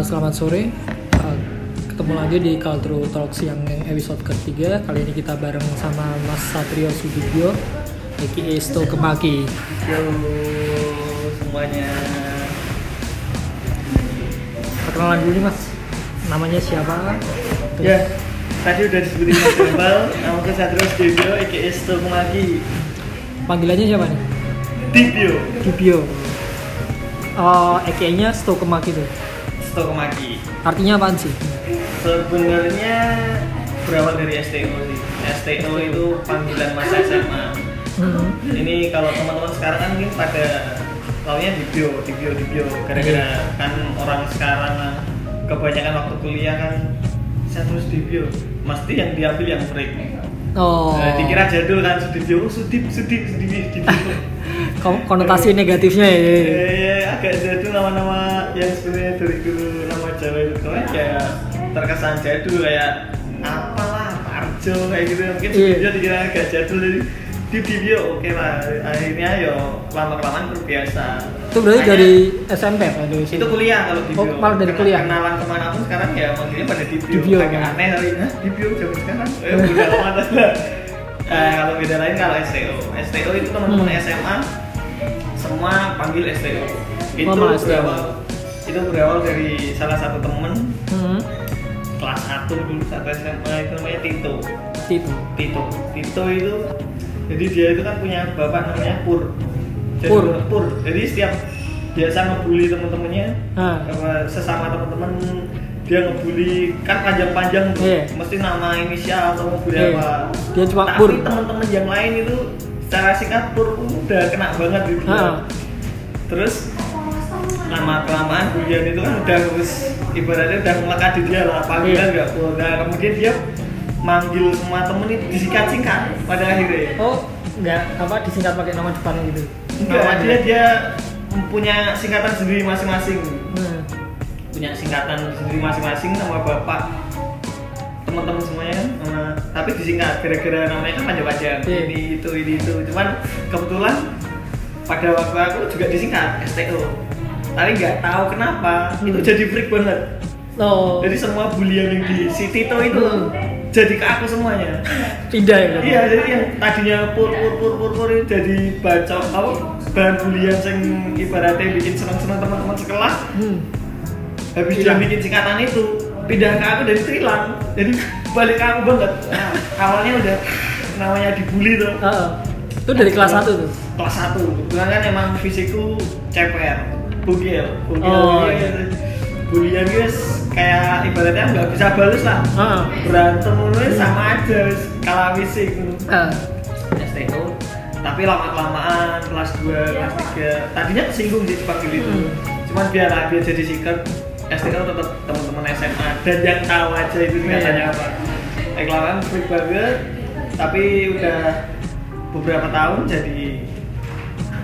Eh, selamat sore. Eh, ketemu lagi di Culture Talks yang episode ketiga. Kali ini kita bareng sama Mas Satrio Sudibyo, aka Sto Kemaki. Yo semuanya. Perkenalan dulu nih, Mas. Namanya siapa? Terus- Ya, tadi udah disebutin Mas Jambal, nama aku Satrio Studio, aka Stum lagi. Panggilannya siapa nih? Dibio, Dibyo. Oh, aka-nya Sto Kemaki tuh. Stokomaki. Artinya apaan sih? Sebenarnya berawal dari STO sih. STO itu panggilan masa SMA. Hmm. Ini kalau teman-teman sekarang kan mungkin pada taunya Dibio, Dibio, Dibio. Gara-gara kan orang sekarang kebanyakan waktu kuliah kan saya terus Dibio. Mesti yang diambil yang break. Oh. Nah, dikira jadul kan oh, Sudip, Sudip, Sudip, Sudip. Kon- konotasi negatifnya ya. Eh, agak jadul nama-nama yang sebenarnya dari dulu nama Jawa itu. Keren kayak terkesan jadul kayak apalah Parjo kayak gitu. Mungkin Iya. Sudibyo dikira agak jadul. Jadi Dibyo oke lah akhirnya yo lama kelamaan terbiasa Itu berarti Makanya- dari SMP apa? Dari itu kuliah kalau Dibyo Oh, malah dari Kena- kuliah. kenalan ke mana pun sekarang ya manggilnya pada Dibyo, agak kan? aneh kali nah Dibyo zaman sekarang. Eh udah lama lah Eh, kalau beda lain kalau STO STO itu teman-teman Hmm. SMA semua panggil STO itu STO. berawal itu berawal dari salah satu temen Hmm. kelas 1 dulu satu SMA itu namanya Tito Itu. Tito Tito itu jadi dia itu kan punya bapak namanya Pur jadi, Pur. Pur jadi setiap biasa ngebully temen-temennya Ah. sesama temen-temen dia ngebully kan panjang-panjang tuh Iya. mesti nama inisial atau ngebully Iya. apa Dia cuma tapi Pur. temen-temen yang lain itu secara singkat Pur udah kena banget gitu Ah. terus lama kelamaan bulian itu kan udah harus ibaratnya udah melekat di dia lah panggilan Iya. nggak Pur nah kemudian dia manggil semua temen itu disingkat-singkat pada akhirnya Oh, enggak apa disingkat pakai nama depannya gitu. enggak dia dia punya singkatan sendiri masing-masing. Punya singkatan sendiri masing-masing nama bapak teman-teman semuanya kan nama- tapi disingkat gara-gara namanya kan panjang-panjang Iya. ini itu ini itu cuman kebetulan pada waktu aku juga disingkat STO tapi nggak tahu kenapa Hmm. itu jadi freak banget Oh. jadi semua bulian yang di si Tito itu Hmm. jadi ke aku semuanya Pindah ya. iya jadi yang tadinya pur pur pur pur pur jadi baca apa bahan bulian yang ibaratnya bikin senang-senang teman-teman sekelas Hmm. Habis dia bikin singkatan itu pindah ke aku dan itu hilang jadi balik ke aku banget nah, awalnya udah namanya dibully tuh Heeh. Itu dari kelas 1 tuh. kelas 1 kebetulan kan emang fisikku ceper bugil bugil Oh, gitu. iya. bulian guys kayak ibaratnya nggak bisa balas lah Heeh. berantem lu sama aja kalah fisik Ah. STO tapi lama kelamaan kelas 2 kelas 3 tadinya kesinggung sih dipanggil itu Hmm. cuman biar biar jadi sikat STO tetap teman-teman SMA dan yang tahu aja itu Iya. singkatannya apa eh kelamaan freak banget tapi udah beberapa tahun jadi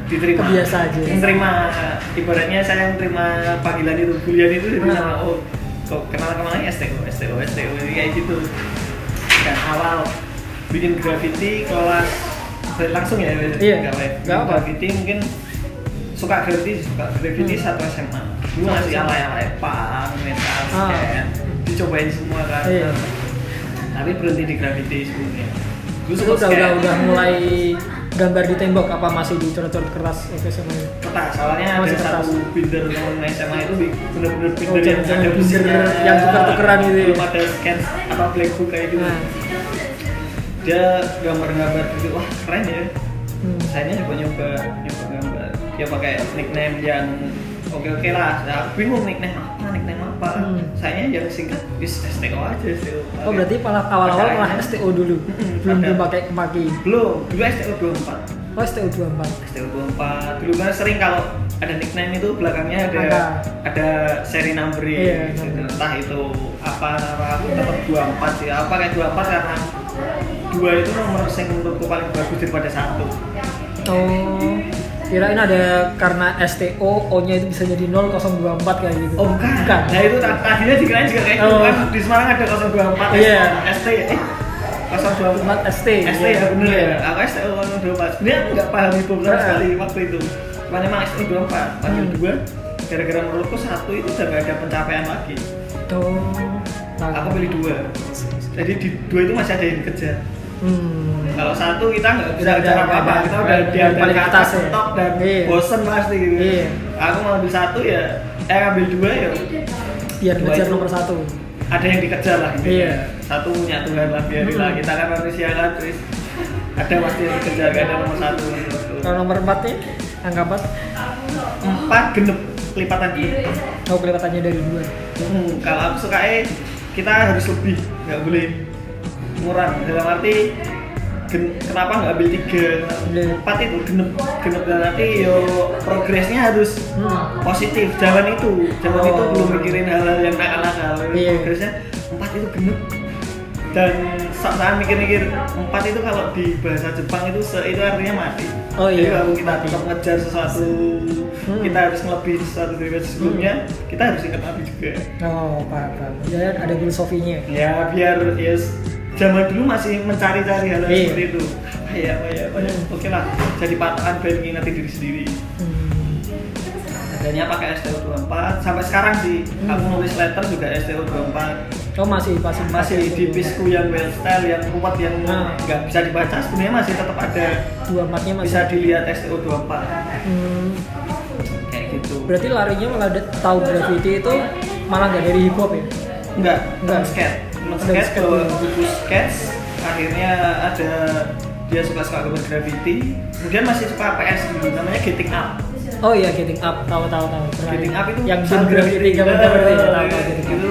diterima Kebiasa aja. menerima ibaratnya saya menerima panggilan itu kuliah itu jadi Nah. sama oh kok kenal kenalannya STO STO STO ini kayak gitu dan awal bikin graffiti kelas langsung ya Iya, nggak apa. graffiti mungkin suka graffiti suka graffiti Hmm. satu SMA dulu Satu masih SMA. alay alay pang metal Ah. scan dicobain semua kan Iya. tapi berhenti di graffiti sebelumnya Itu sempat udah udah udah mulai gambar di tembok apa masih dicoret-coret kertas oke ini? kertas soalnya Oh, ada masih kertas. satu binder teman SMA itu bener-bener binder Oh, yang ada binder yang tuker-tukeran gitu ya? belum ada scan apa blackbook kayak gitu Nah. dia gambar-gambar gitu wah keren ya Hmm. saya nyoba nyoba nyoba gambar ya pakai nickname yang oke oke lah nah, bingung nickname apa nickname apa Hmm. saya yang singkat bis STO aja STO Oh berarti malah awal-awal malah STO dulu, Mm-mm, belum ada. belum pakai kemaki. belum dulu STO 24 Oh STO 24. STO 24 dulu kan sering kalau ada nickname itu belakangnya ada Ada. ada seri numbering Iya, gitu. numbering. entah itu apa nama aku tetap 24 sih apa kayak 24 karena dua itu nomor yang menurutku paling bagus daripada satu Oh kirain ada karena STO O-nya itu bisa jadi 0024 kayak gitu. oh bukan Bukan. nah itu ta- tadinya dikirain juga kayak gitu Oh. kan di Semarang ada 024 Iya. ST eh 024 ST. ST iya. ya bener Iya. ya aku STO 024 sebenarnya aku nggak paham itu sama Nah. sekali waktu itu cuman emang STO 24 panggil Hmm. dua gara-gara menurutku satu itu udah gak ada pencapaian lagi Oh. aku pilih dua jadi di dua itu masih ada yang dikejar Hmm. kalau satu kita nggak bisa Udah- kejar udah- apa apa udah- kita udah- di paling atas ya. top dan Iya. bosen pasti gitu Iya. aku mau ambil satu ya eh ambil dua ya Biar Dua itu. nomor satu. ada yang dikejar lah gitu Iya. satu punya Tuhan lah biarinlah Hmm. kita kan manusia kan terus ada pasti yang dikejar kan ada nomor satu. Kalau nomor empat nih, angka empat. empat genep lipatan genep Oh kelihatannya dari dua. Hmm, kalau aku suka eh kita harus lebih nggak boleh kurang dalam arti gen- kenapa nggak ambil tiga Iya. empat itu genep genep dalam arti yo progresnya harus Hmm. positif jalan itu jalan Oh. itu belum mikirin hal-hal yang nakal-nakal Iya. progresnya empat itu genep dan saat mikir-mikir empat itu kalau di bahasa Jepang itu se itu artinya mati Oh Jadi iya, kalau kita mati. tetap ngejar sesuatu Hmm. kita harus ngelebihin sesuatu dari versi sebelumnya kita harus ingat mati juga Oh paham. Jadi ada filosofinya. ya biar ya s- zaman dulu masih mencari-cari hal-hal Iya. seperti itu ya ya ya oke lah jadi patokan biar mengingat diri sendiri Hmm. adanya pakai STO 24 sampai sekarang sih Hmm. aku nulis letter juga STO 24 Oh masih masih masih di pisku yang well style yang kuat yang Nah. nggak bisa dibaca sebenarnya masih tetap ada Dua empatnya masih. bisa dilihat STO 24 Hmm. kayak gitu Berarti larinya malah tahu graffiti itu malah nggak dari hip hop ya? enggak Enggak. enggak skate Skate bawa dulu. buku sketch akhirnya ada dia suka suka gambar graffiti kemudian masih suka PS dulu namanya Getting Up Oh iya, getting up, tahu tahu tahu. Pernah. Getting Up itu yang game graffiti gambar ya, tahu tahu getting gitu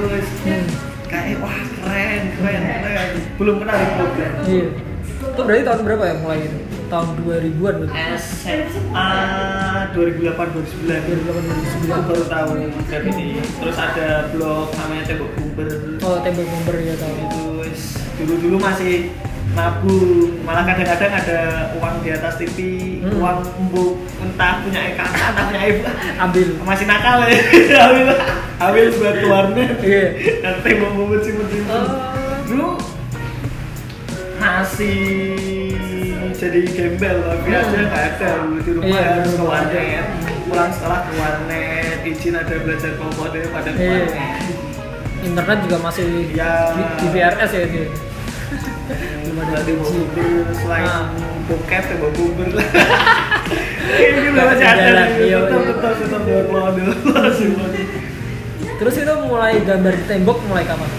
kayak wah keren keren keren belum kenal hip hop ya Iya. Itu berarti tahun berapa ya mulai itu? Tahun 2000-an berarti. SMA 2008 2009 2008 aku baru tahu graffiti terus ada blog namanya tembok bumper Oh, tembok bomber ya tahu. itu dulu dulu masih nabung malah kadang-kadang ada uang di atas TV Hmm. uang embu entah punya kakak entah punya ibu Ambil. masih nakal ya ambil ambil buat warnet Iya. dan tembok bumper simpen simpen Oh. dulu masih jadi gembel tapi Hmm. aja nggak ada dulu di rumah Iya, harus ke warnet pulang sekolah ke warnet izin ada belajar komputer pada ke Iya. warnet Internet juga masih Iya. di, di VRS ya itu. Belum ada 3G. bumper selain Ah. bokep ya bawa bumper lah ini masih ada nih iya, tetap iya. tetap tetap bawa model Terus itu mulai gambar di tembok mulai kapan?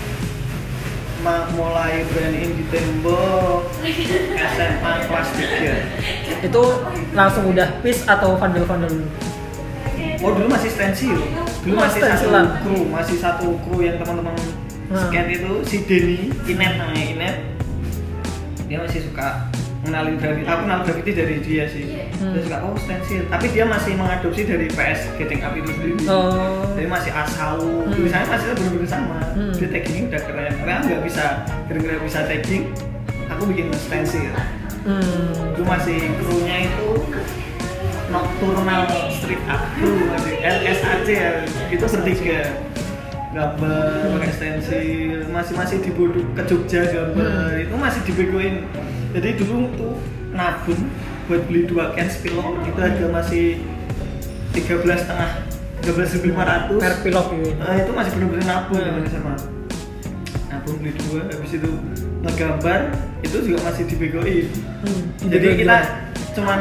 Mulai beraniin di tembok SMA kelas 3 Itu langsung udah piece atau vandal-vandal dulu? Oh dulu masih stensil, dulu Oh, masih satu kru, masih satu kru yang teman-teman Nah. skate itu si Denny, Inet namanya Inet, dia masih suka mengenalin graffiti. Aku kenal graffiti dari dia sih. Hmm. Dia suka oh stensil, tapi dia masih mengadopsi dari PS Getting Up itu sendiri. Oh. Jadi masih asal, Hmm. tulisannya masih bener-bener sama. Hmm. Dia taggingnya udah keren. Karena nggak bisa, kira-kira bisa tagging. Aku bikin stensil. Hmm. Dulu masih krunya itu Nocturnal Street Art Crew LSAC ya itu bertiga gambar pakai stensil masih masih di Bodo ke Jogja gambar Hmm. itu masih dibegoin jadi dulu tuh nabung buat beli dua cans pilok itu harga masih tiga belas setengah tiga belas lima ratus Per pilok gitu. Nah, itu masih bener-bener nabung Hmm. namanya sama nabung beli dua habis itu ngegambar itu juga masih dibegoin Hmm. jadi kita cuman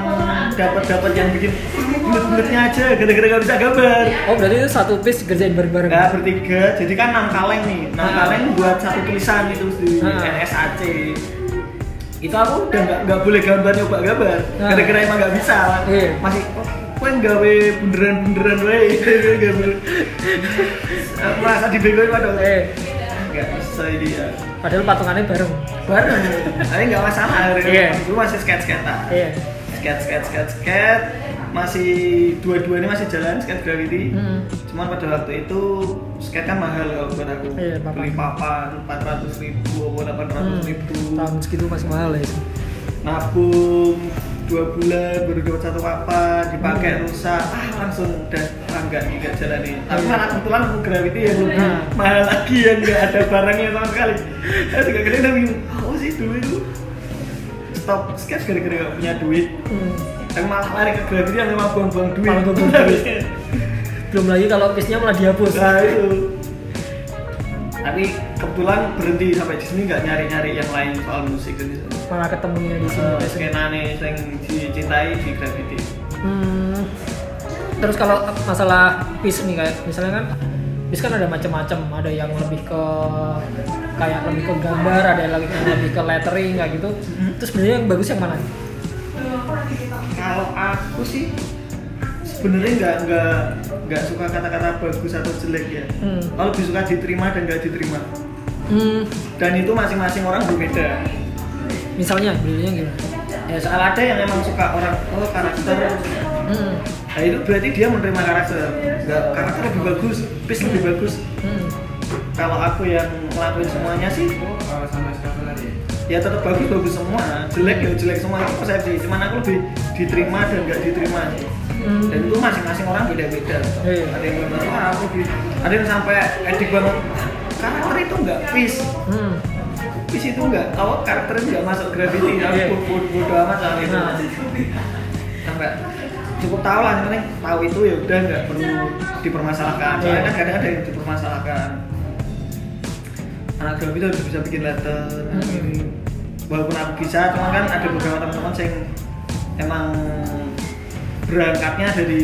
dapat dapat yang bikin bulet-buletnya aja gara-gara gak bisa gambar Oh berarti itu satu piece kerjain bareng-bareng? Nggak bertiga jadi kan enam kaleng nih enam Ah. kaleng buat satu tulisan itu di Ah. NSAC itu aku udah nggak nggak boleh gambar nyoba gambar Ah. gara-gara emang nggak bisa Iya. masih oh, kue gawe bunderan-bunderan wae gambar merasa dibegoin padahal Eh, nggak bisa ini ya padahal patungannya bareng. bareng tapi nggak masalah Iya. dulu masih skate skatean Iya. skate skate skate skate masih dua-duanya masih jalan skate gravity Hmm. cuman pada waktu itu skate kan mahal kalau buat aku Iya, papan. beli papan 400 ribu atau 800 Hmm. ribu Tahun segitu masih mahal ya. sih. nabung dua bulan baru dapat satu papan dipakai Hmm. rusak ah langsung udah ah nggak nih nggak jalan nih tapi Iya. malah kebetulan aku gravity yang lebih Nah. mahal lagi yang nggak ada barangnya sama sekali saya juga kadang kadang bingung oh sih dulu itu stop skate gara-gara gak punya duit Hmm. yang malah lari ke gravity yang memang buang-buang duit Malah duit. belum lagi kalau pisnya malah dihapus nah itu tapi kebetulan berhenti sampai di sini nggak nyari-nyari yang lain soal musik gitu malah ketemunya di sini uh, biasanya. skenane yang dicintai di Gravity Hmm. Terus kalau masalah piece nih kayak misalnya kan piece kan ada macam-macam, ada yang lebih ke kayak lebih ke gambar, ada yang lagi yang lebih ke lettering kayak gitu. Terus sebenarnya yang bagus yang mana? kalau aku sih sebenarnya nggak nggak nggak suka kata-kata bagus atau jelek ya Hmm. kalau lebih suka diterima dan nggak diterima Hmm. dan itu masing-masing orang berbeda Misalnya, bilangnya gimana? ya soal ada yang emang suka orang oh karakter Hmm. Nah itu berarti dia menerima karakter nggak karakter lebih bagus piece lebih bagus Hmm. kalau aku yang ngelakuin semuanya sih ya tetap bagus bagus semua jelek ya jelek semua itu persepsi cuman aku lebih diterima dan nggak diterima Hmm. dan itu masing-masing orang beda-beda Iya. ada yang benar wah aku di ada yang sampai edik banget karakter itu nggak peace Hmm. peace itu nggak kalau karakter nggak masuk gravity aku Iya. bodoh bodo amat soal itu Nah. sampai cukup tahu lah yang penting tahu itu ya udah nggak perlu dipermasalahkan soalnya Iya. kan kadang ada yang dipermasalahkan anak gravity udah bisa bikin letter Hmm. walaupun aku bisa cuman kan ada beberapa teman-teman yang emang berangkatnya dari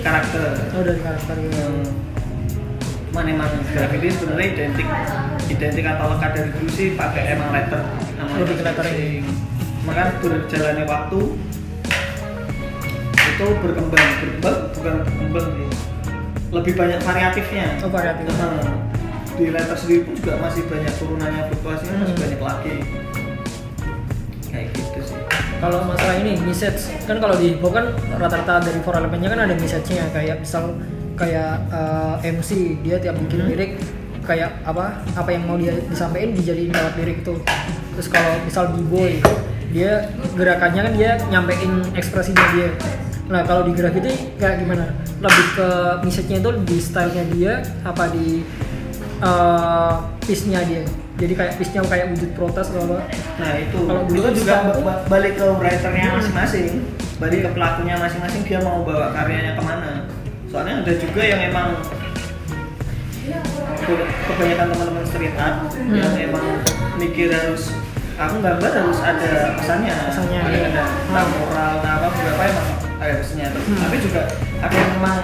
karakter Oh dari karakter. Hmm. Cuman emang graffiti sebenarnya identik identik atau lekat dari dulu sih pakai emang letter namanya lettering. Maka berjalannya waktu itu berkembang berkembang bukan berkembang sih lebih banyak variatifnya Oh variatif. Hmm. di letter sendiri pun juga masih banyak turunannya fluktuasinya masih Hmm. banyak lagi kayak gitu sih Kalau masalah ini message kan kalau di hip kan rata-rata dari four elemennya kan ada message-nya kayak misal kayak eh, MC dia tiap bikin Hmm. lirik kayak apa apa yang mau dia disampaikan dijadiin lewat lirik itu. Terus kalau misal b-boy dia gerakannya kan dia nyampein ekspresinya dia. Nah kalau di graffiti kayak gimana? Lebih ke message-nya itu di stylenya dia apa di eh piece-nya dia? Jadi kayak piece-nya kayak wujud protes atau apa? Nah itu, Kalau dulu itu kan juga ba- balik ke writernya Hmm. masing-masing, balik ke pelakunya masing-masing dia mau bawa karyanya ke mana. Soalnya ada juga yang emang ke- kebanyakan teman-teman street art Hmm. yang emang mikir harus aku gambar harus ada pesannya, Pesannya, ada iya. ada moral, nah apa beberapa emang ada pesannya. Hmm. Tapi juga ada yang memang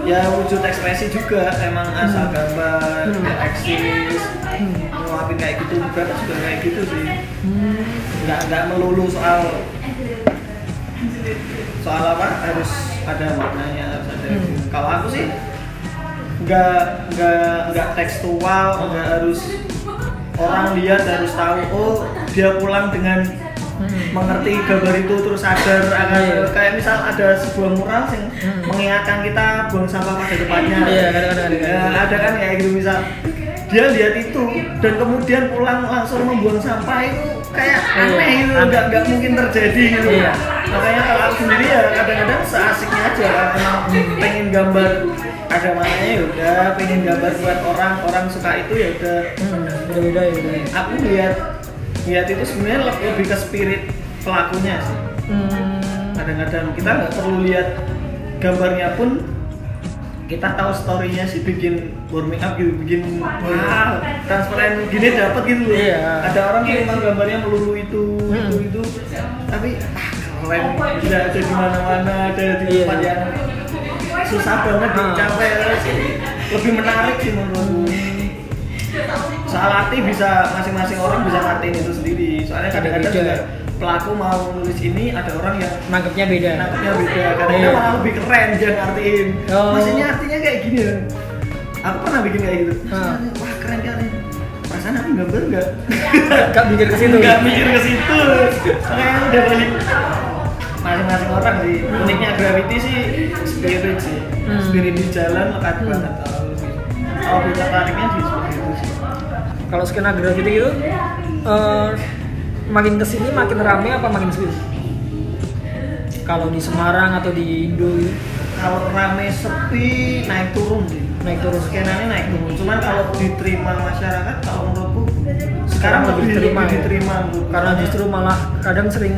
ya wujud ekspresi juga emang asal gambar, Hmm. ya eksis, Hmm. ngeluapin kayak gitu beberapa juga kayak gitu sih Hmm. nggak nggak melulu soal soal apa harus ada maknanya harus ada Hmm. kalau aku sih nggak nggak nggak tekstual nggak harus orang lihat harus tahu oh dia pulang dengan Hmm. Mengerti gambar itu terus sadar akan Iya. kayak misal ada sebuah mural yang Hmm. mengingatkan kita buang sampah pada depannya Iya, kadang-kadang ada. Ya, ada kan kayak gitu misal dia lihat itu dan kemudian pulang langsung membuang sampah itu kayak Iya, aneh gitu aneh. nggak nggak mungkin terjadi gitu Iya. makanya kalau aku sendiri ya kadang-kadang seasiknya aja kalau emang pengen gambar ada maknanya ya udah pengen gambar buat orang orang suka itu ya udah Hmm, beda-beda ya beda. aku lihat lihat itu sebenarnya le- lebih ke spirit pelakunya sih Hmm. kadang-kadang kita nggak perlu lihat gambarnya pun kita tahu storynya sih bikin warming up gitu bikin wow transparan gini dapat gitu loh Iya. ada orang yang emang gambarnya melulu itu Hmm. itu itu tapi ah keren bisa ada di mana-mana ada di Iya. tempat yang susah banget Ah. dicapai lebih menarik sih menurutku soal arti bisa masing-masing orang bisa ngertiin itu sendiri soalnya kadang-kadang juga pelaku mau nulis ini ada orang yang Nangkepnya beda. nangkepnya beda kadang Iya. malah lebih keren dia ngertiin Oh. maksudnya artinya kayak gini ya aku pernah bikin kayak gitu Ah. wah keren keren perasaan aku gambar nggak Gak mikir ke situ. nggak mikir ke situ makanya udah balik masing-masing orang sih uniknya gravity sih spirit sih Hmm. spirit di jalan lekat Hmm. banget kalau sih kalau bisa tariknya di seperti itu sih Kalau skena graffiti gitu, eh, makin ke sini makin rame apa makin sepi? Kalau di Semarang atau di Indo gitu, kalau rame sepi naik turun sih naik turun. skenanya naik turun cuman kalau diterima masyarakat kalau menurutku sekarang lebih diterima, lebih ya? diterima menurutku. Karena justru malah kadang sering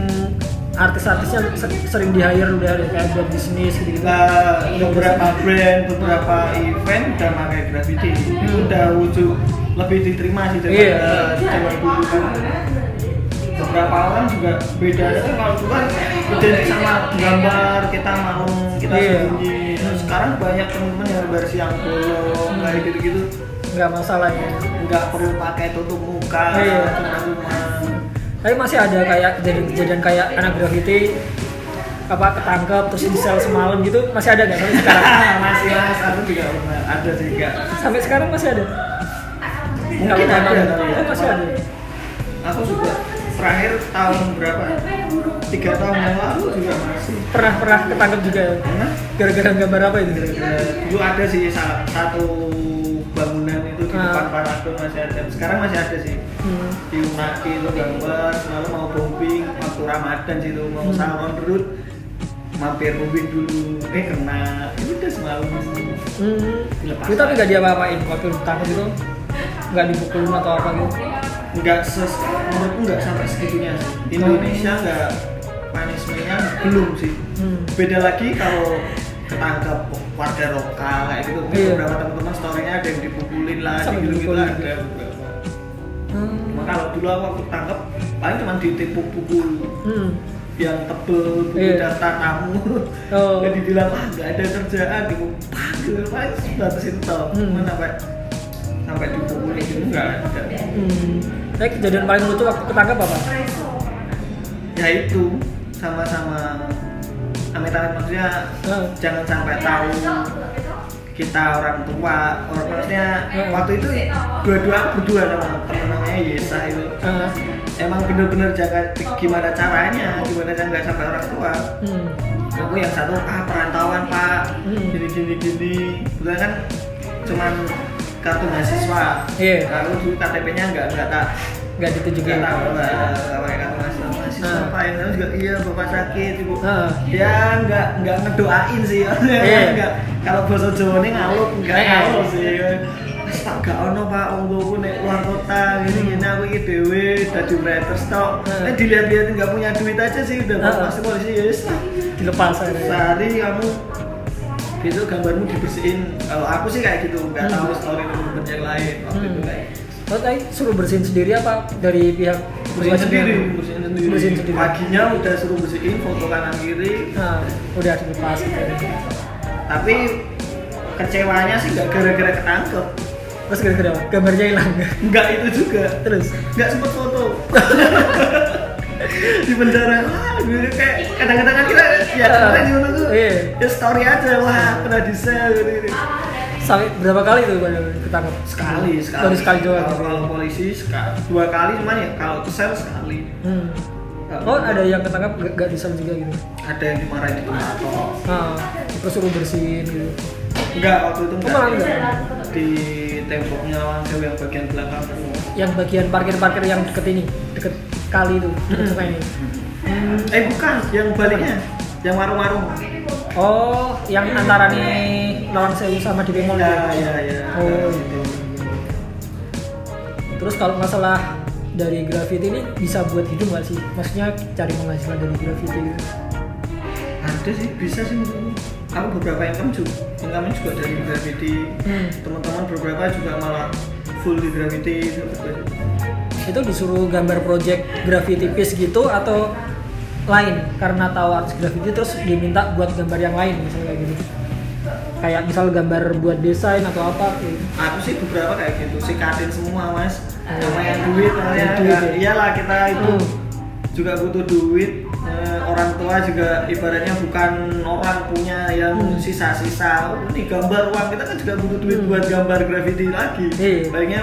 artis-artisnya se- sering di hire udah kayak buat bisnis gitu gitu Nah, beberapa brand, beberapa event udah pakai graffiti. Itu udah wujud lebih diterima sih daripada Iya. zaman dulu kan. Beberapa orang juga beda. Kan kalau dulu kan identik sama gambar kita mau kita Iya. sembunyi. Terus sekarang banyak teman-teman yang versi yang bolong kayak gitu-gitu. Nggak masalah ya. Nggak perlu pakai tutup muka Iya. cuma-cuma tapi masih ada kayak kejadian-kejadian kayak anak graffiti apa ketangkep terus di sel semalam gitu masih ada nggak? Sampai sekarang? Masih mas aku juga ada enggak sampai sekarang masih ada? Mungkin ada kali ya. Oh masih ada. Aku juga terakhir tahun berapa tiga tahun yang lalu juga masih pernah pernah ketangkep juga ya? Gara-gara gambar apa itu eh, dulu ada sih satu bangunan itu di Ah. depan Paradon masih ada sekarang masih ada sih hmm. di Unaki itu gambar selalu mau bombing waktu Ramadan sih itu mau Hmm. salon perut mampir bombing dulu eh kena itu udah semalam Hmm. Dilepas. itu tapi nggak diapa-apain waktu ditangkap itu nggak dipukulin atau apa gitu nggak ses menurutku nggak sampai segitunya sih Indonesia nggak punishmentnya belum sih hmm. beda lagi kalau ketangkap warga lokal kayak gitu mungkin Iya. beberapa teman-teman storynya ada yang dipukulin lah gitu gitu ada beberapa Hmm. kalau dulu aku waktu tangkap paling cuma ditipu pukul Hmm. yang tebel buku Iya. daftar tamu Oh. jadi dibilang ah nggak ada kerjaan gitu pak gitu paling itu tau Hmm. sampai sampai dipukulin gitu nggak ada Hmm. Tapi kejadian paling lucu waktu ketangkap apa? ya itu sama-sama amit-amit maksudnya Hmm. jangan sampai tahu kita orang tua orang maksudnya Hmm. waktu itu dua-dua berdua sama temen namanya Yesa itu Ah. emang bener-bener jaga gimana caranya gimana cara nggak sampai orang tua Hmm. aku yang satu ah perantauan pak Hmm. gini gini gini Kebetulan kan cuman kartu mahasiswa Iya. lalu dulu KTP-nya nggak nggak tak Nggak ditunjukin. nggak tahu nggak pakai kartu mahasiswa mahasiswa Ah. apa yang juga iya bapak sakit ibu Ah. ya nggak nggak ngedoain sih Iya. nggak kalau bahasa Jawa ini ngaluk nggak ngaluk sih Mas pak gak ono pak gue naik luar kota gini gini aku ini dewe dadi writers tok Hmm. eh dilihat-lihat nggak punya duit aja sih udah Ah. pasti polisi ya lah. Dilepas aja. sehari kamu besok gambarmu dibersihin kalau aku sih kayak gitu nggak Hmm. tahu story temen yang lain waktu itu Hmm. kayak Oh, tadi suruh bersihin sendiri apa dari pihak bersihin sendiri bersihin sendiri Bersihin sendiri. paginya udah suruh bersihin foto kanan kiri Nah, udah dilepas. gitu. tapi kecewanya sih nggak gara-gara ketangkep Terus gara-gara gambarnya hilang. nggak itu juga Terus. nggak sempet foto di bendara wah gue kayak kadang-kadang kan kita ya Ah, kemarin gimana tuh iya. ya story aja wah pernah di share gitu, gitu. Sampai berapa kali tuh ketangkap? sekali sekali Baru sekali doang. kalau, kalau polisi sekali dua kali cuman ya kalau ke sel sekali Hmm. Oh, ada yang ketangkap gak, gak disel juga gitu. ada yang dimarahin di tempat Nah, terus suruh bersihin gitu. enggak waktu itu enggak, Oh, enggak? di temboknya langsung yang bagian belakang Yang bagian parkir-parkir yang deket ini, deket kali itu, deket Hmm. sungai ini. Hmm. eh bukan yang baliknya yang warung-warung Oh, yang antara nih lawan sewu sama di Bemol ya itu. ya ya Oh, gitu Terus kalau masalah dari graffiti ini bisa buat hidup nggak sih? Maksudnya cari penghasilan dari graffiti gitu. ada sih bisa sih menurutku aku beberapa income juga income juga dari graffiti Hmm. teman-teman beberapa juga malah full di graffiti itu Itu disuruh gambar project graffiti piece gitu atau lain karena tahu artis graffiti terus diminta buat gambar yang lain misalnya kayak gitu. Kayak misal gambar buat desain atau apa gitu. aku sih beberapa kayak gitu sikatin semua mas sama yang duit namanya Yang duit, Nggak- ya. iyalah kita itu Hmm. juga butuh duit Eh, orang tua juga ibaratnya bukan orang punya yang Hmm. sisa-sisa oh, ini gambar uang kita kan juga butuh duit Hmm. buat gambar graffiti lagi Iya. baiknya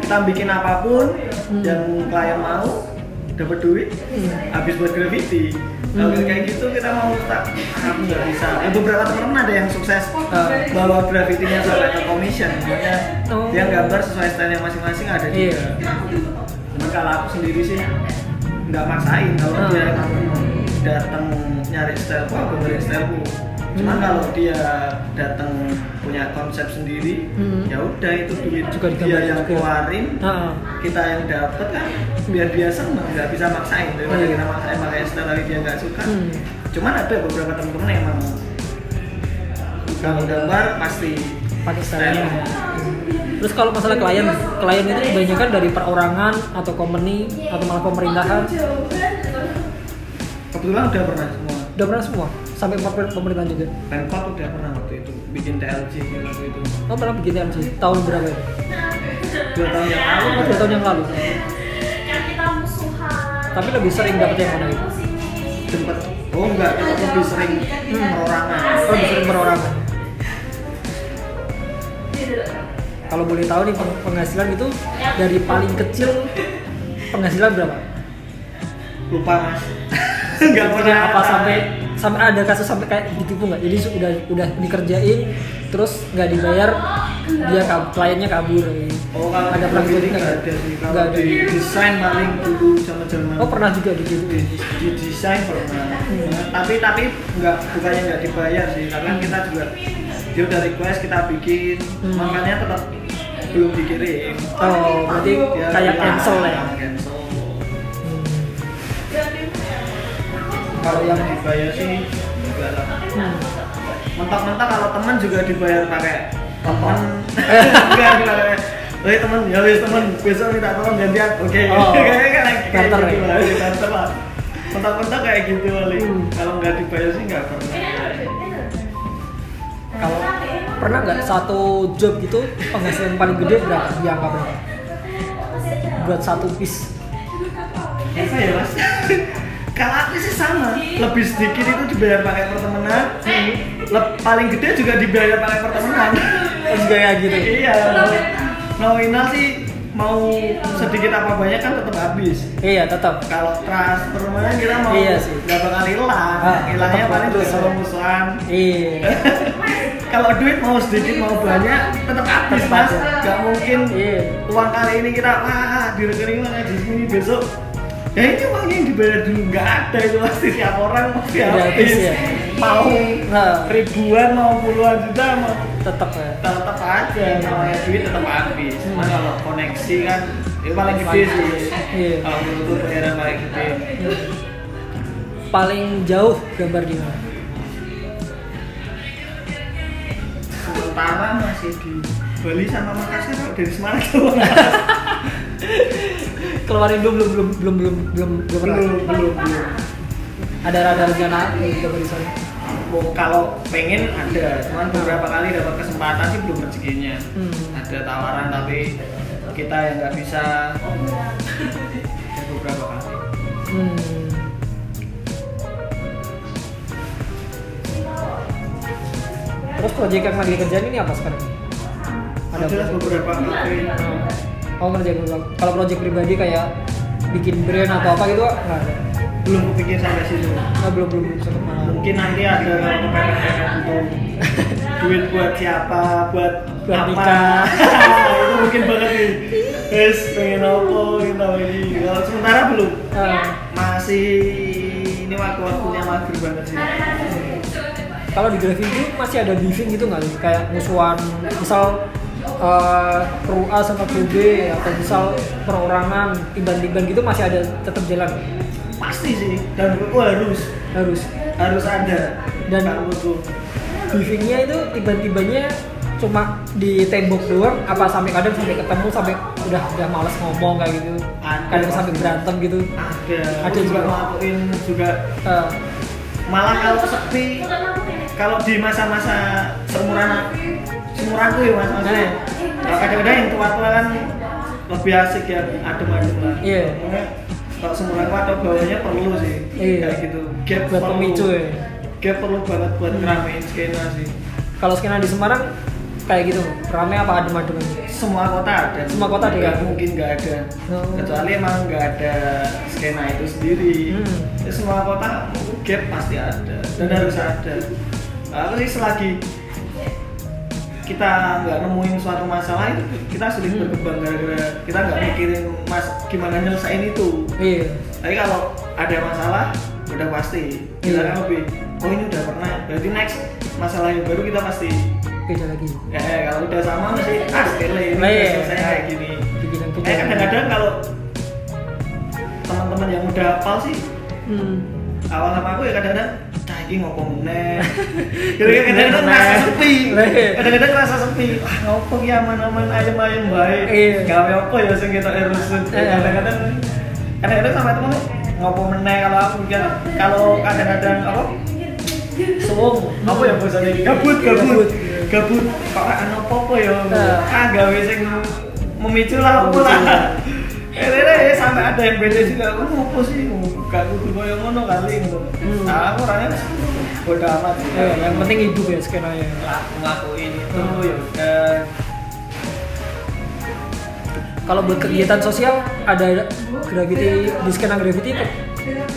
kita bikin apa pun Hmm. yang klien mau dapat duit Hmm. habis buat graffiti kalau Hmm. kayak gitu kita mau tak aku nggak bisa ya, beberapa teman-teman ada yang sukses Ah. bawa graffitinya sampai ke commission makanya Oh. dia gambar sesuai style masing-masing ada Iya. juga cuman kalau aku sendiri sih nggak maksain kalau Ah. dia emang datang nyari style aku gambarin style cuman Hmm. kalau dia datang punya konsep sendiri Hmm. ya udah itu duit Juga dia yang juga. keluarin Heeh. kita yang dapat kan biar dia seneng nggak bisa maksain daripada Iya. kita maksain pakai style tapi dia nggak suka Hmm. cuman ada beberapa teman-teman yang emang kalau gambar pasti pakai stylenya terus kalau masalah klien klien itu kebanyakan dari perorangan atau company atau malah pemerintahan kebetulan udah pernah semua? Udah pernah semua sampai pemer- pemerintahan juga. Pemkot udah pernah waktu itu bikin TLC waktu itu. Oh pernah bikin TMC tahun berapa ya? dua tahun yang lalu. Oh, dua tahun yang lalu. Kita musuhan. Tapi lebih sering dapet yang mana itu sempet. Oh enggak. Lebih sering perorangan. oh lebih sering perorangan. Kalau boleh tahu nih peng- penghasilan itu dari paling kecil penghasilan berapa? lupa mas nggak pernah apa sampai sampai ada kasus sampai kayak ditipu nggak? Jadi su- udah udah dikerjain terus nggak dibayar dia kab- kliennya kabur. oh kalau ada pernah gitu nggak ada sih Nggak kalau ada. di desain paling dulu zaman zaman Oh pernah juga di di, di desain pernah Hmm. tapi tapi nggak bukannya nggak dibayar sih karena kita juga dia udah request kita bikin Hmm. makanya tetap belum dikirim Oh berarti kayak cancel ya? cancel kalau yang dibayar sih enggak lah Hmm. mentok-mentok kalau teman juga dibayar pakai teman enggak enggak Woi teman, ya wis teman, besok minta tolong gantian. Oke, Oh. kayak kayak kayak Barter gitu lah, ya, barter lah. Mentok-mentok kayak gitu kali. Hmm. Kalau nggak dibayar sih nggak pernah. Kalau pernah nggak satu job gitu penghasilan paling gede berapa? Dianggap berapa? Buat satu piece. Apa ya mas? Kalau aku sih sama, lebih sedikit itu dibayar pakai pertemanan, Leb- paling gede juga dibayar pakai pertemanan. Oh, juga kayak gitu. iya, nominal sih mau sedikit apa banyak kan tetap habis. Iya tetap. Kalau transfer mana kita mau Iya sih. nggak bakal hilang, Ah, hilangnya paling terus. sama musuhan. Iya. Kalau duit mau sedikit mau banyak tetap habis mas, nggak mungkin Iya. uang kali ini kita wah di rekening mana di sini besok ya ini uangnya yang dibayar dulu nggak ada itu pasti tiap orang pasti habis ya. mau Nah. ribuan mau puluhan juta mau Tetap ya. tetap aja namanya duit tetap habis cuma kalau koneksi kan itu paling gede sih Iya. kalau menurut bayaran paling gede Paling jauh gambar di mana? sementara masih di Bali sama Makassar dari Semarang Keluarin dulu belum belum belum belum belum belum belum belum belum Ada ada rencana gambar di sana. Oh, kalau pengen ada, cuman beberapa kali dapat kesempatan sih belum rezekinya. Hmm. Ada tawaran tapi kita yang nggak bisa. Beberapa kali. Hmm. Terus proyek yang lagi kerjain ini apa sekarang? Ada beberapa kali. Oh ngerjain beberapa. Kalau proyek pribadi kayak bikin brand atau apa gitu nggak ada. Belum kepikir sampai situ. Oh, belum belum belum sempet mana. Mungkin nanti ada kalau kepepet-pepet untuk duit buat siapa, buat, Buat apa. nikah. itu mungkin banget nih. Guys, pengen apa kita lagi. Kalau sementara belum. Ah. Masih ini waktu-waktunya mager banget sih. kalau di grafik itu masih ada beefing gitu nggak sih? kayak musuhan misal kru A sama kru B atau misal perorangan tiban-tiban gitu masih ada tetap jalan? Pasti sih. Dan menurutku harus. Harus. Harus ada. Dan- menurutku beefingnya itu tiba-tibanya cuma di tembok doang apa sampai kadang sampai ketemu sampai udah udah males ngomong kayak gitu. Ada. kadang sampai berantem gitu. Ada. Ada juga. ngelakuin juga. Eh, malah kalau sepi kalau di masa-masa seumuran seumuranku ya mas kalau kadang-kadang yang tua-tua kan lebih asik ya adem-adem lah Iya. Kalau seumuranku atau bawahnya perlu sih Iya. kayak gitu gap buat perlu. pemicu ya gap perlu banget buat ngeramein skena sih kalau skena di Semarang kayak gitu rame apa adem-adem aja? semua kota ada Semua kota ada Nggak ya? mungkin nggak ada Oh. kecuali emang nggak ada skena itu sendiri Hmm. Ya, semua kota gap pasti ada dan harus ada aku sih selagi kita nggak nemuin suatu masalah itu kita sulit Hmm. berkembang gara-gara kita nggak mikirin mas gimana nyelesain itu iya tapi kalau ada masalah udah pasti kita Iya. kan lebih oh ini udah pernah berarti next masalah yang baru kita pasti beda lagi eh kalau udah sama masih ah sepele ini udah iya. selesai kayak gini yang eh kadang-kadang kalau teman-teman yang udah hafal sih hmm. Awal sama aku ya kadang-kadang cah ini ngopo meneh kadang-kadang ngerasa sepi. Kadang-kadang ngerasa sepi. Wah ngopo ki aman-aman ayam-ayam baik Iya. gawe apa ya sing kita rusuh Iya. kadang-kadang kadang-kadang sama temen ngopo meneh kalau aku kalau kadang-kadang apa? Suwung. Apa ya bahasanya gabut gabut. Gabut. Kok ana apa-apa ya? Nah. ah gawe sing memicu lah apa lah. Eh, sampai ada yang beda juga, aku ngopo sih, gak kudu koyo ngono kali. Hmm. Nah, aku orangnya bodo amat sih. Eh, yang penting hidup ya skenanya Lah, ngelakuin itu Hmm. ya udah. kalau buat kegiatan sosial ada graffiti di skena graffiti itu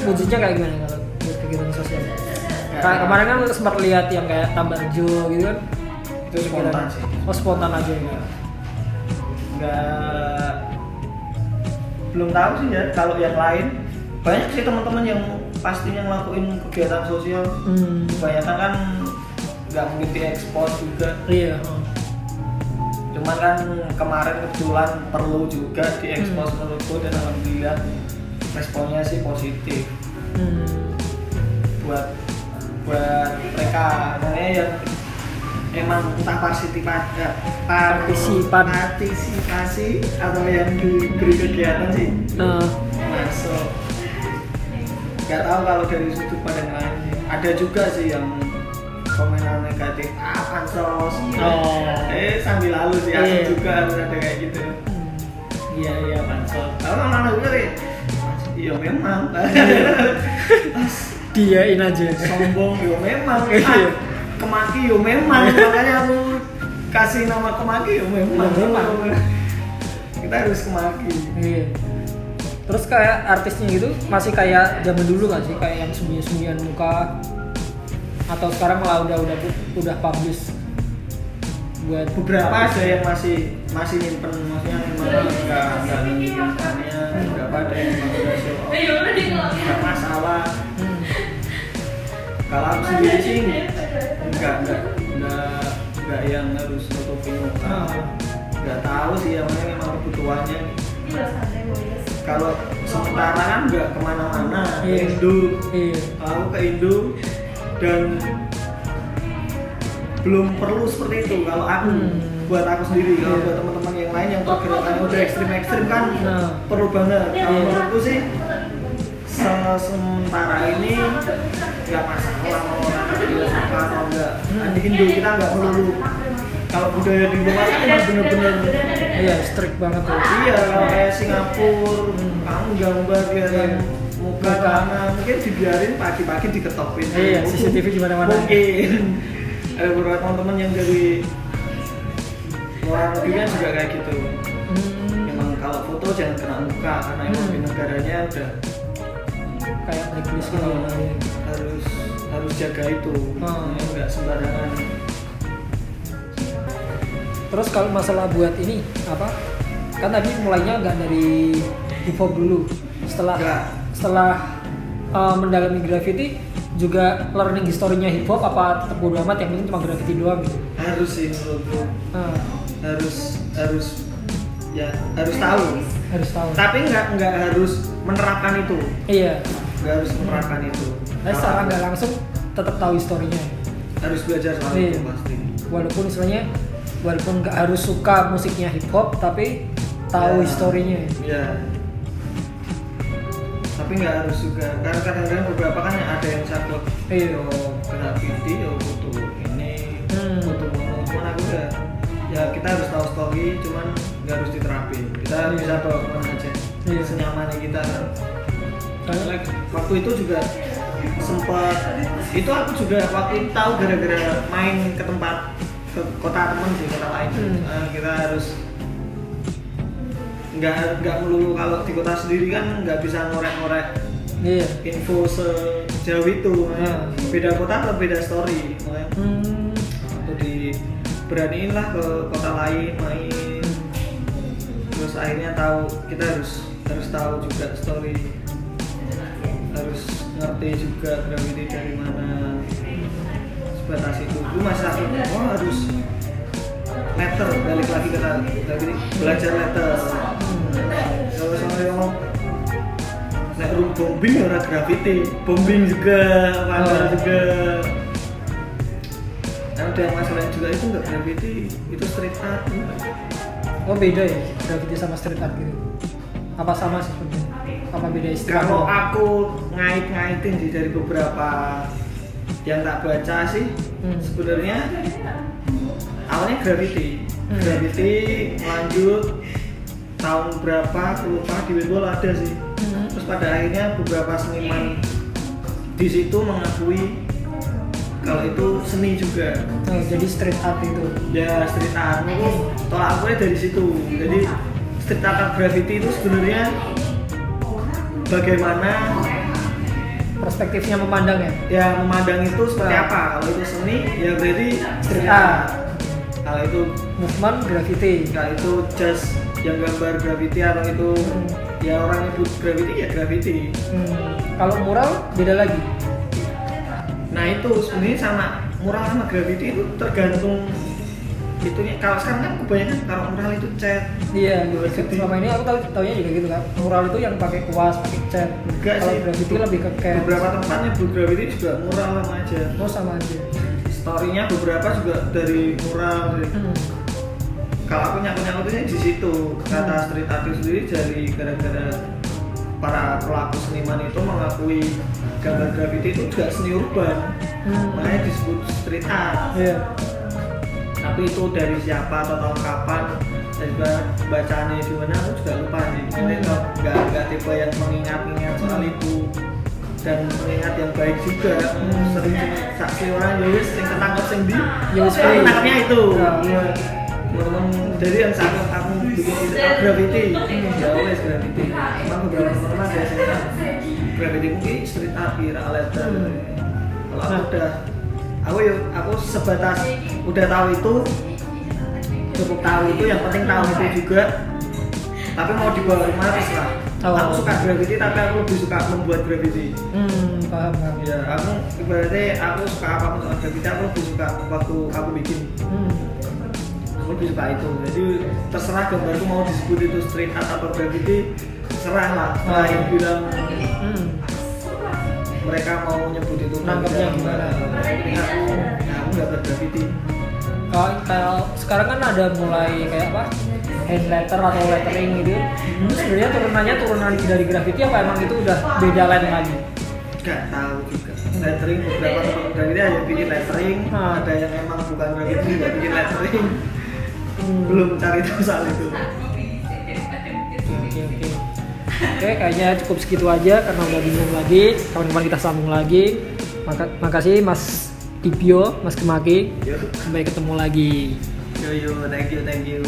wujudnya kayak gimana kalau buat kegiatan sosial kayak kemarin kan sempat lihat yang kayak Tambarjo gitu kan Itu spontan sih. oh spontan aja ya Nggak belum tahu sih ya kalau yang lain banyak sih teman-teman yang pastinya ngelakuin kegiatan sosial hmm. kebanyakan kan nggak mungkin diekspos juga iya cuman kan kemarin kebetulan perlu juga diekspos Hmm. menurutku dan alhamdulillah responnya sih positif hmm. buat buat mereka makanya yang emang entah partisipan ya, Partisipan. partisipasi atau yang diberi kegiatan sih Nah, masuk nggak tahu kalau dari sudut pandang lain sih. ada juga sih yang komentar negatif ah pansos Oh. eh sambil lalu sih Iya. aku juga harus ada kayak gitu iya iya pansos kalau mana juga sih iya memang diain aja sombong yo memang Iya. ah, kemaki yo memang makanya aku kasih nama kemaki yo memang memang. kita harus kemaki iya terus kayak artisnya gitu masih kayak zaman dulu gak sih? Kayak yang sembunyi-sembunyian muka? Atau sekarang malah udah udah udah publish buat beberapa ada yang masih masih nyimpen maksudnya memang nggak nggak beberapa ada yang memang udah show nggak masalah. Kalau aku sendiri sih nggak nggak nggak nggak yang harus nutupin muka. Ah. nggak tahu sih yang mana memang kebutuhannya Kalau sementara kan nggak ke mana-mana ke Iya. Indo iya aku ke Indo dan belum perlu seperti itu kalau aku Hmm. buat aku sendiri kalau Iya. buat teman-teman yang lain yang pergerakannya udah ekstrim-ekstrim kan Nah. perlu banget kalau Iya. menurutku sih se- sementara ini nggak masalah mau orang dia suka atau enggak Hmm. di Indo kita nggak perlu kalau budaya di luar kan bener-bener iya strict banget tuh Iya, kayak Singapura, Hmm. kamu gambar ya yang muka Muka. mana, mungkin dibiarin pagi-pagi diketopin. Iya, CCTV di mana-mana. Mungkin ada beberapa teman-teman yang dari luar negeri kan juga kayak gitu. Hmm, Memang kalau foto jangan kena muka karena emang Hmm. di negaranya udah kayak blacklist gitu harus harus jaga itu, Hmm. Ya, nggak sembarangan. Terus kalau masalah buat ini apa? Kan tadi mulainya nggak dari hip hop dulu. Setelah Nggak. setelah uh, mendalami graffiti juga learning historinya hip hop apa tetap bodo amat yang penting cuma graffiti doang gitu. Harus sih menurutku, Nah, harus harus ya harus tahu. harus tahu. Tapi nggak nggak harus menerapkan itu. Iya. nggak harus menerapkan itu Tapi secara nggak langsung tetap tahu historinya. harus belajar soal Iya. itu pasti Walaupun istilahnya walaupun nggak harus suka musiknya hip hop tapi tahu Ya. historinya. Iya. tapi nggak harus juga karena kadang-kadang beberapa kan ada yang saklek Iya. yo kena video foto ini Hmm. foto mono cuman aku udah ya kita harus tahu story cuman nggak harus diterapin kita Iya. bisa bawa ke mana aja Iya. senyamannya kita Karena Like, waktu itu juga sempat itu aku juga waktu itu tahu gara-gara main ke tempat ke kota temen sih kota lain Hmm. Eh, kita harus nggak nggak melulu kalau di kota sendiri kan nggak bisa ngorek-ngorek iya. info sejauh itu Hmm. beda kota atau beda story makanya Hmm. di beraniin lah ke kota lain main terus akhirnya tahu kita harus harus tahu juga story harus ngerti juga gravity dari mana sebatas itu aku masih aku oh harus letter balik lagi ke lagi belajar letter kalau sama yang nek room bombing ya ora graffiti bombing juga mana Oh. juga Nah, ada yang masalahnya juga itu nggak graffiti itu street art Oh beda ya graffiti sama street art gitu. Apa sama sih sebenarnya? Apa beda istilah? kalau aku ngait-ngaitin sih dari beberapa yang tak baca sih Hmm. sebenarnya awalnya graffiti Hmm. graffiti lanjut tahun berapa aku lupa di Webol ada sih Hmm. terus pada akhirnya beberapa seniman di situ mengakui kalau itu seni juga Oh, jadi street art itu. ya street art itu tolak aku dari situ jadi street art graffiti itu sebenarnya bagaimana Perspektifnya memandang ya. ya memandang itu seperti apa kalau itu seni ya berarti Street art. kalau itu Movement graffiti. kalau itu just yang gambar graffiti atau itu Hmm. ya orang nyebut graffiti ya graffiti Hmm. Kalau mural beda lagi. nah itu sebenarnya sama mural sama graffiti itu tergantung itunya kalau sekarang kan kebanyakan kalau mural itu cat Iya, gitu. Graffiti. Selama ini aku tahu taunya juga gitu kan. Mural itu yang pakai kuas, pakai cat. Enggak Kalau sih. graffiti lebih ke cat. beberapa tempat nyebut graffiti juga mural sama aja Oh sama aja. storynya beberapa juga dari mural Hmm. kalau aku nyaku nyakutinnya di situ kata Hmm. street artist sendiri dari gara-gara para pelaku seniman itu mengakui gambar graffiti itu juga seni urban Hmm. makanya disebut street art Iya. Tapi itu dari siapa atau tahun kapan? Dan juga bacaannya di mana aku juga lupa nih ini Hmm. nggak nggak tipe yang mengingat-ingat soal itu. Dan mengingat yang baik juga. Hmm. sering saksi orang ya wis sing ketangkep sing di Ya wis ya ketangkepnya itu. Ya. Iya. jadi yang saat aku bikin itu graffiti ya wes graffiti emang beberapa teman ada yang graffiti mungkin street art kira letter kalau aku udah aku ya aku sebatas udah tahu itu cukup tahu itu yang penting tahu itu juga tapi mau dibawa rumah terserah Oh. aku suka graffiti tapi aku lebih suka membuat graffiti Hmm, paham paham. ya aku ibaratnya aku suka apa pun soal graffiti aku lebih suka waktu aku bikin Hmm. aku lebih suka itu jadi terserah gambarku mau disebut itu street art atau graffiti serah lah Oh. yang bilang. Mereka mau nyebut itu Nangkepnya gimana? Tapi aku nah, aku nggak bergraffiti Kalau kalau sekarang kan ada mulai kayak apa hand letter atau lettering gitu. Itu sebenarnya turunannya turunan dari graffiti apa emang itu udah beda lain lagi? nggak tahu juga lettering beberapa teman graffiti ada yang bikin lettering Hmm. ada yang emang bukan graffiti nggak bikin lettering Hmm. belum cari tahu soal itu Oke oke. Oke kayaknya cukup segitu aja karena udah bingung lagi. Kawan-kawan kita sambung lagi. Maka, makasih Mas Dibio, Mas Kemaki. Sampai ketemu lagi. yo yo thank you thank you